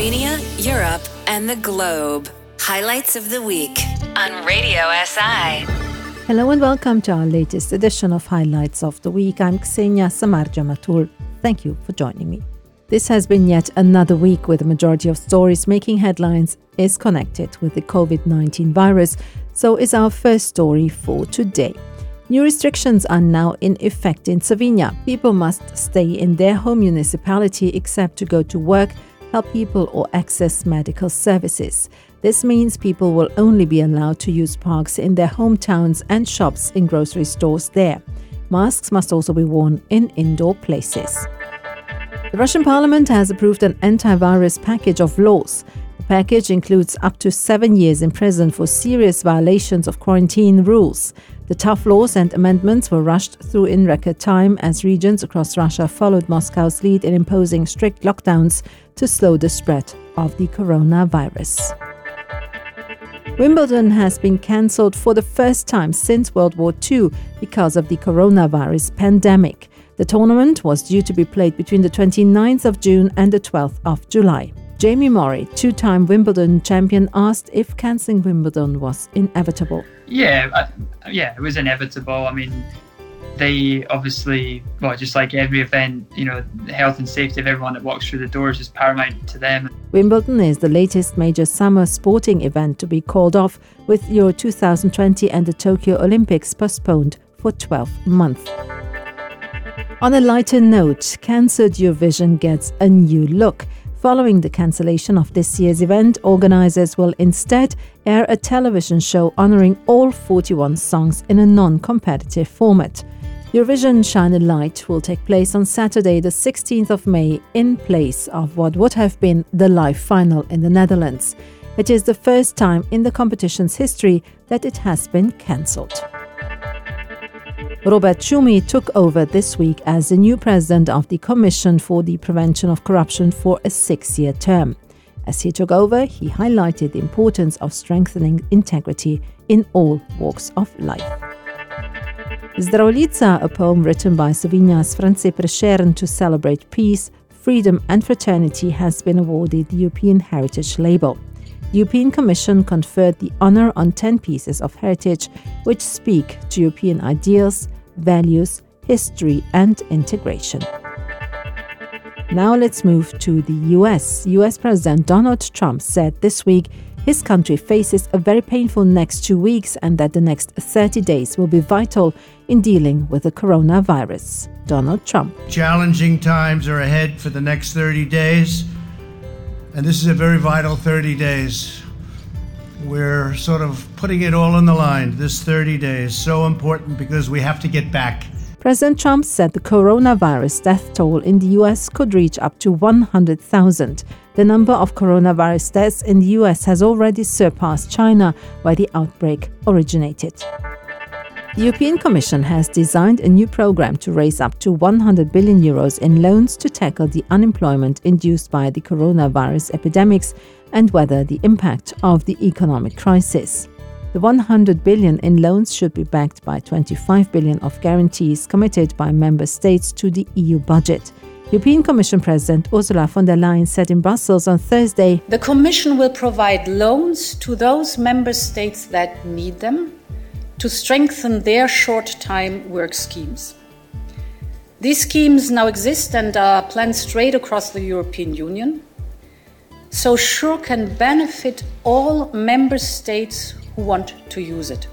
Slovenia, Europe, and the globe. Highlights of the week on Radio SI. Hello and welcome to our latest edition of Highlights of the Week. I'm Ksenia Samarja Matul. Thank you for joining me. This has been yet another week where the majority of stories making headlines is connected with the COVID 19 virus, so is our first story for today. New restrictions are now in effect in Slovenia. People must stay in their home municipality except to go to work, help people, or access medical services. This means people will only be allowed to use parks in their hometowns and shops in grocery stores there. Masks must also be worn in indoor places. The Russian parliament has approved an antivirus package of laws The package includes up to seven years in prison for serious violations of quarantine rules. The tough laws and amendments were rushed through in record time as regions across Russia followed Moscow's lead in imposing strict lockdowns to slow the spread of the coronavirus. Wimbledon has been cancelled for the first time since World War II because of the coronavirus pandemic. The tournament was due to be played between the 29th of June and the 12th of July. Jamie Murray, two time Wimbledon champion, asked if cancelling Wimbledon was inevitable. Yeah, uh, yeah, it was inevitable. I mean, they obviously, well, just like every event, you know, the health and safety of everyone that walks through the doors is paramount to them. Wimbledon is the latest major summer sporting event to be called off, with Euro 2020 and the Tokyo Olympics postponed for 12 months. On a lighter note, Cancelled Eurovision gets a new look. Following the cancellation of this year's event, organizers will instead air a television show honoring all 41 songs in a non competitive format. Eurovision Shine a Light will take place on Saturday, the 16th of May, in place of what would have been the live final in the Netherlands. It is the first time in the competition's history that it has been cancelled. Robert Šumi took over this week as the new president of the Commission for the Prevention of Corruption for a six year term. As he took over, he highlighted the importance of strengthening integrity in all walks of life. Zdravljica, a poem written by Slovenia's France Prešeren to celebrate peace, freedom, and fraternity, has been awarded the European Heritage Label. The European Commission conferred the honor on 10 pieces of heritage which speak to European ideals, values, history, and integration. Now let's move to the US. US President Donald Trump said this week his country faces a very painful next two weeks and that the next 30 days will be vital in dealing with the coronavirus. Donald Trump. Challenging times are ahead for the next 30 days. And this is a very vital 30 days. We're sort of putting it all on the line. This 30 days so important because we have to get back. President Trump said the coronavirus death toll in the US could reach up to 100,000. The number of coronavirus deaths in the US has already surpassed China, where the outbreak originated. The European Commission has designed a new program to raise up to 100 billion euros in loans to tackle the unemployment induced by the coronavirus epidemics and weather the impact of the economic crisis. The 100 billion in loans should be backed by 25 billion of guarantees committed by member states to the EU budget. European Commission President Ursula von der Leyen said in Brussels on Thursday The Commission will provide loans to those member states that need them to strengthen their short time work schemes. These schemes now exist and are planned straight across the European Union, so sure can benefit all member states who want to use it.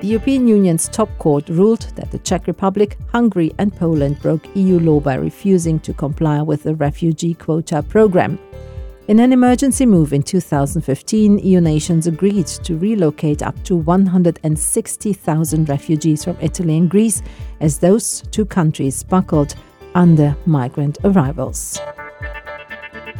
The European Union's top court ruled that the Czech Republic, Hungary, and Poland broke EU law by refusing to comply with the refugee quota program. In an emergency move in 2015, EU nations agreed to relocate up to 160,000 refugees from Italy and Greece as those two countries buckled under migrant arrivals.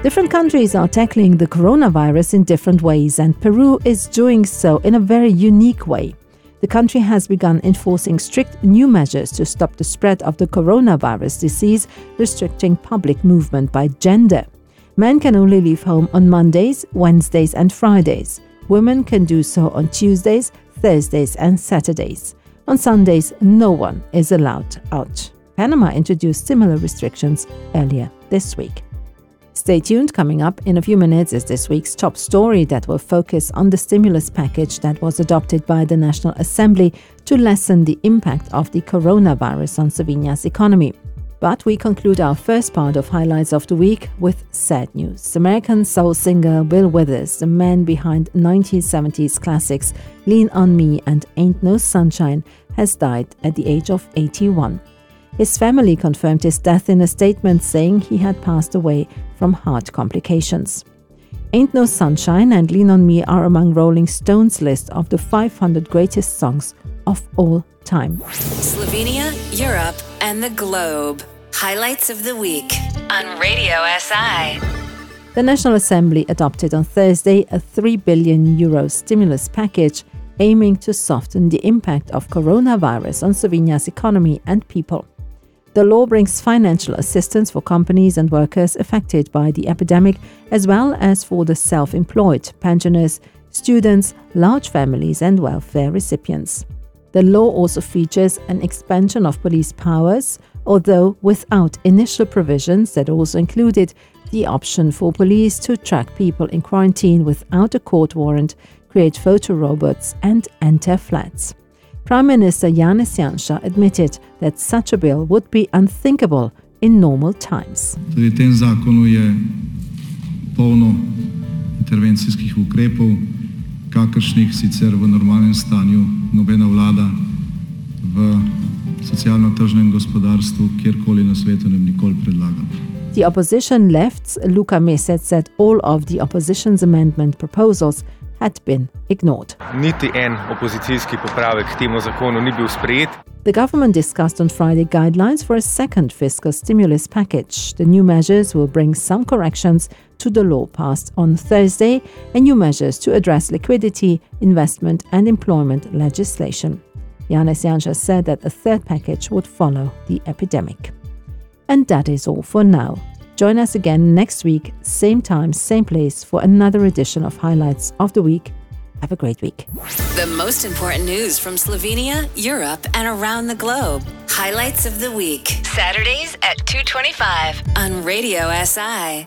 Different countries are tackling the coronavirus in different ways, and Peru is doing so in a very unique way. The country has begun enforcing strict new measures to stop the spread of the coronavirus disease, restricting public movement by gender. Men can only leave home on Mondays, Wednesdays, and Fridays. Women can do so on Tuesdays, Thursdays, and Saturdays. On Sundays, no one is allowed out. Panama introduced similar restrictions earlier this week. Stay tuned, coming up in a few minutes is this week's top story that will focus on the stimulus package that was adopted by the National Assembly to lessen the impact of the coronavirus on Slovenia's economy. But we conclude our first part of Highlights of the Week with sad news. American soul singer Bill Withers, the man behind 1970s classics Lean on Me and Ain't No Sunshine, has died at the age of 81. His family confirmed his death in a statement saying he had passed away from heart complications. Ain't No Sunshine and Lean on Me are among Rolling Stone's list of the 500 greatest songs of all time. Slovenia, Europe, and the globe. Highlights of the week on Radio SI. The National Assembly adopted on Thursday a 3 billion euro stimulus package aiming to soften the impact of coronavirus on Slovenia's economy and people. The law brings financial assistance for companies and workers affected by the epidemic, as well as for the self employed, pensioners, students, large families, and welfare recipients. The law also features an expansion of police powers, although without initial provisions that also included the option for police to track people in quarantine without a court warrant, create photo robots, and enter flats. Prime Minister Janez Janša admitted that such a bill would be unthinkable in normal times. Tudi tem zakonu je polno intervencijskih ukrepov, kakršnih sicer v normalnem stanju nobena vlada v socialno-tržnem gospodarstvu kjerkoli na svetu ne bi nikoli predlagala. The opposition left's Luka Mesec said all of the opposition's amendment proposals had been ignored. Niti en opozicijski popravek k temu zakonu ni bil sprejet. The government discussed on Friday guidelines for a second fiscal stimulus package. The new measures will bring some corrections to the law passed on Thursday and new measures to address liquidity, investment, and employment legislation. Janez Janša said that a third package would follow the epidemic. And that is all for now. Join us again next week, same time, same place, for another edition of Highlights of the Week. Have a great week. The most important news from Slovenia, Europe, and around the globe. Highlights of the week. Saturdays at 2:25 on Radio SI.